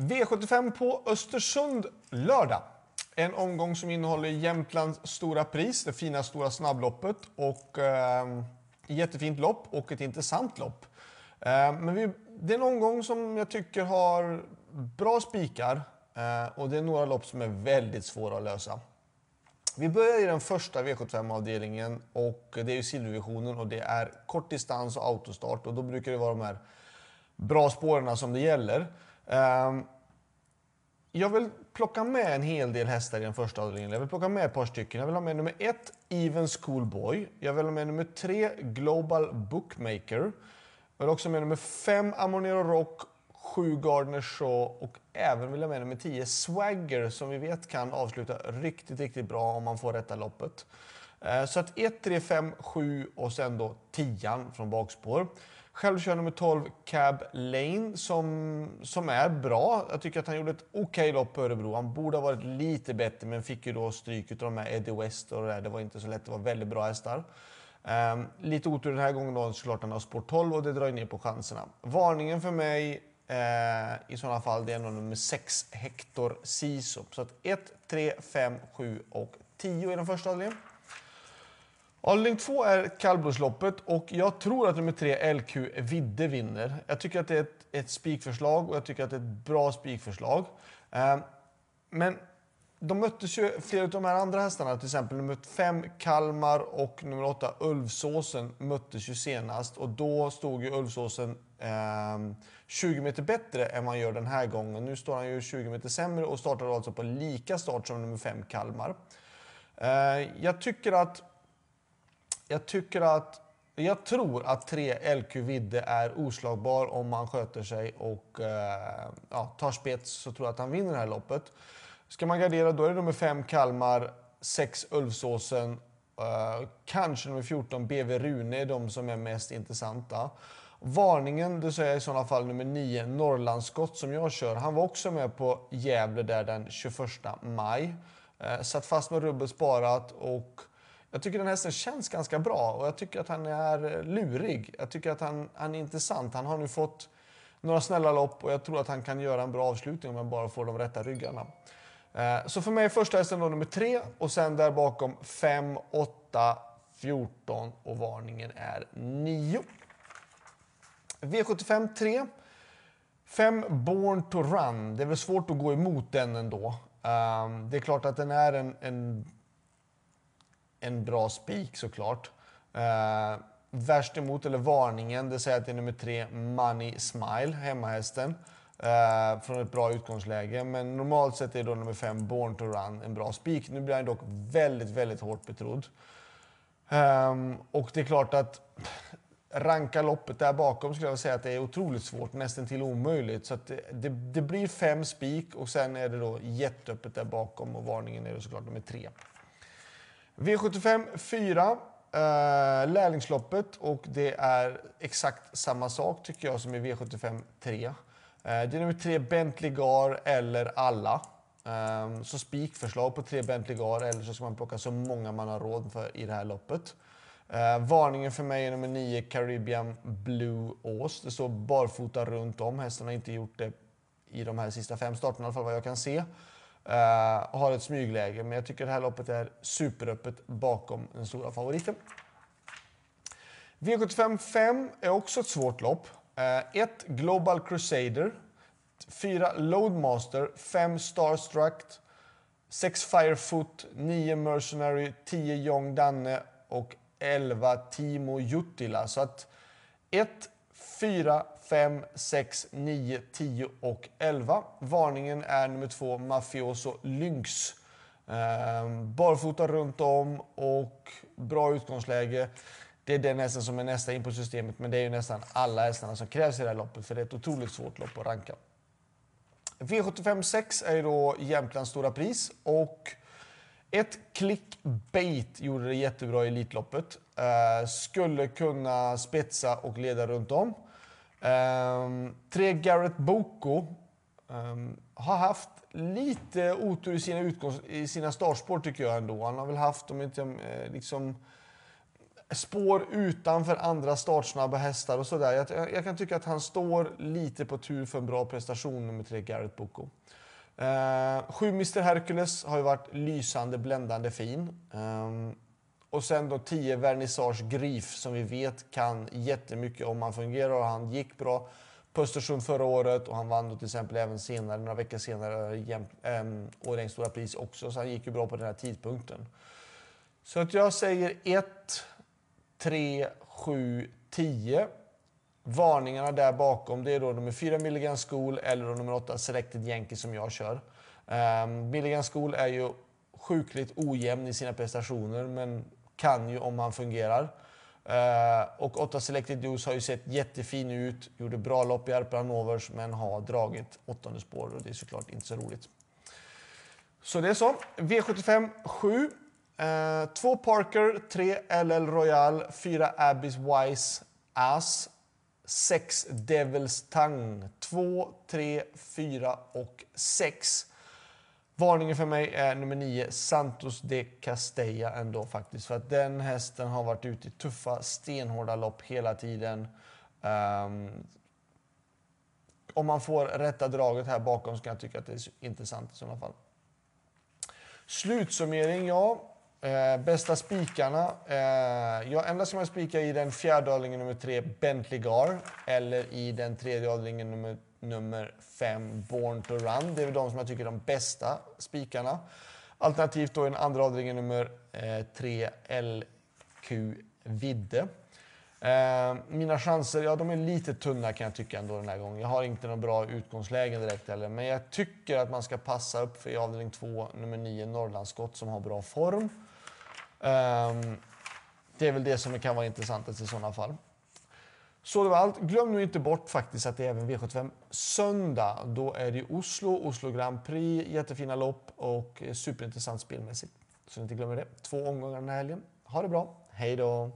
V75 på Östersund lördag. En omgång som innehåller Jämtlands stora pris, det fina stora snabbloppet och eh, jättefint lopp och ett intressant lopp. Eh, men vi, det är en omgång som jag tycker har bra spikar eh, och det är några lopp som är väldigt svåra att lösa. Vi börjar i den första V75-avdelningen och det är ju silvervisionen och det är kortdistans och autostart och då brukar det vara de här bra spåren som det gäller. Ehm, jag vill plocka med en hel del hästar i den första avdelningen. Jag vill plocka med ett par stycken. Jag vill ha med nummer ett, Even Schoolboy. Jag vill ha med nummer tre, Global Bookmaker. Jag vill också ha med nummer fem, Amonero Rock, sju Gardner Shaw och även vill jag med nummer 10 Swagger som vi vet kan avsluta riktigt, riktigt bra om man får rätta loppet. Eh, så att 1, 3, 5, 7 och sen då 10 från bakspår. Själv kör nummer 12 Cab Lane som, som är bra. Jag tycker att han gjorde ett okej okay lopp på Örebro. Han borde ha varit lite bättre men fick ju då stryk av de här Eddie West och det där. Det var inte så lätt. Det var väldigt bra hästar. Um, lite otur den här gången då såklart han har spår 12 och det drar ner på chanserna. Varningen för mig eh, i sådana fall det är nummer 6 Hector Sisop. Så att 1, 3, 5, 7 och 10 i den första avdelningen. Avdelning 2 är kallblodsloppet och jag tror att nummer 3 LQ Vidde vinner. Jag tycker att det är ett, ett spikförslag och jag tycker att det är ett bra spikförslag. Eh, men de möttes ju, flera av de här andra hästarna, till exempel nummer 5 Kalmar och nummer 8 Ulvsåsen möttes ju senast och då stod ju Ulvsåsen eh, 20 meter bättre än man gör den här gången. Nu står han ju 20 meter sämre och startar alltså på lika start som nummer 5 Kalmar. Eh, jag tycker att jag tycker att jag tror att 3 LQ Vidde är oslagbar om han sköter sig och eh, ja, tar spets så tror jag att han vinner det här loppet. Ska man gardera då är det nummer 5 Kalmar, 6 Ulfsåsen, eh, kanske nummer 14 BV Rune är de som är mest intressanta. Varningen, det säger jag i sådana fall nummer 9 Norrlandsskott som jag kör. Han var också med på Gävle där den 21 maj. Eh, satt fast med rubbet sparat och jag tycker den hästen känns ganska bra och jag tycker att han är lurig. Jag tycker att han, han är intressant. Han har nu fått några snälla lopp och jag tror att han kan göra en bra avslutning om han bara får de rätta ryggarna. Eh, så för mig är första hästen då nummer tre och sen där bakom 5, 8, 14 och varningen är 9. V75 3. 5 Born to Run. Det är väl svårt att gå emot den ändå. Ehm, det är klart att den är en, en en bra spik såklart. Eh, värst emot, eller varningen, det säger att det är nummer tre, Money Smile, hemmahästen. Eh, från ett bra utgångsläge. Men normalt sett är då nummer fem, Born to Run, en bra spik. Nu blir han dock väldigt, väldigt hårt betrodd. Eh, och det är klart att ranka loppet där bakom skulle jag säga att det är otroligt svårt, nästan till omöjligt. Så det, det, det, blir fem spik och sen är det då jätteöppet där bakom och varningen är då såklart nummer tre. V75 4, eh, lärlingsloppet och det är exakt samma sak tycker jag som i V75 3. Eh, det är nummer 3 Bentley Gar eller alla. Eh, så spikförslag på 3 Bentley Gar eller så ska man plocka så många man har råd för i det här loppet. Eh, varningen för mig är nummer 9 Caribbean Blue Ås. Det står barfota runt om. Hästen har inte gjort det i de här sista fem starterna i alla fall vad jag kan se. Uh, har ett smygläge, men jag tycker det här loppet är superöppet bakom den stora favoriten. V75 5 är också ett svårt lopp. Eh, 1 uh, Global Crusader, 4 Loadmaster, 5 Starstruck, 6 Firefoot, 9 Mercenary, 10 Young Danne och 11 Timo Juttila. Så att 1, 4, 5, 6, 9, 10 och 11. Varningen är nummer 2, Mafioso Lynx. Ehm, barfota runt om och bra utgångsläge. Det är den hästen som är nästa in på systemet, men det är ju nästan alla hästarna som krävs i det här loppet, för det är ett otroligt svårt lopp att ranka. V75 6 är ju då Jämtlands stora pris och ett clickbait gjorde det jättebra i Elitloppet. Ehm, skulle kunna spetsa och leda runt om. Um, tre Garrett Boko um, har haft lite otur i sina, utgångs i sina startspår tycker jag ändå. Han har väl haft, om inte eh, liksom spår utanför andra startsnabba hästar och sådär. Jag, jag, kan tycka att han står lite på tur för en bra prestation, nummer tre, Garrett Boko. Eh, sju Mr Hercules har ju varit lysande, bländande fin. Um, och sen då 10 Vernissage Grif som vi vet kan jättemycket om han fungerar. Han gick bra på Östersund förra året och han vann då till exempel även senare, några veckor senare, jäm, ehm, stora pris också. Så han gick ju bra på den här tidpunkten. Så att jag säger 1, 3, 7, 10. Varningarna där bakom det är då nummer 4 Milligan School eller då nummer 8 Selected Yankee som jag kör. Um, Milligan School är ju sjukligt ojämn i sina prestationer men kan ju om han fungerar. Uh, och 8 Selected Juice har ju sett jättefin ut, gjorde bra lopp i Arpa Novers men har dragit åttonde spår och det är såklart inte så roligt. Så det är så. V75 7. 2 Parker, 3 LL Royal, 4 Abbeys Wise Ass, 6 Devils Tongue, 2, 3, 4 och 6. Varningen för mig är nummer 9, Santos de Castella ändå faktiskt. För att den hästen har varit ute i tuffa, stenhårda lopp hela tiden. Um, om man får rätta draget här bakom så kan jag tycka att det är intressant i sådana fall. Slutsummering, ja. Eh, bästa spikarna. Eh, ja, endast som jag spikar i den fjärde avdelningen nummer tre, Bentley Gar. Eller i den tredje avdelningen nummer nummer 5, Born to Run. Det är väl de som jag tycker är de bästa spikarna. Alternativt då i den andra avdelningen nummer 3, eh, LQ Vidde. Eh, mina chanser, ja de är lite tunna kan jag tycka ändå den här gången. Jag har inte någon bra utgångsläge direkt heller. Men jag tycker att man ska passa upp för i avdelning 2, nummer 9, Norrlandsskott som har bra form. Eh, det är väl det som kan vara intressantast i sådana fall. Så det var allt. Glöm nu inte bort faktiskt att det är även V75 söndag. Då är det Oslo, Oslo Grand Prix, jättefina lopp och superintressant spelmässigt. Så ni inte glömmer det. Två omgångar den här helgen. Ha det bra. Hej då!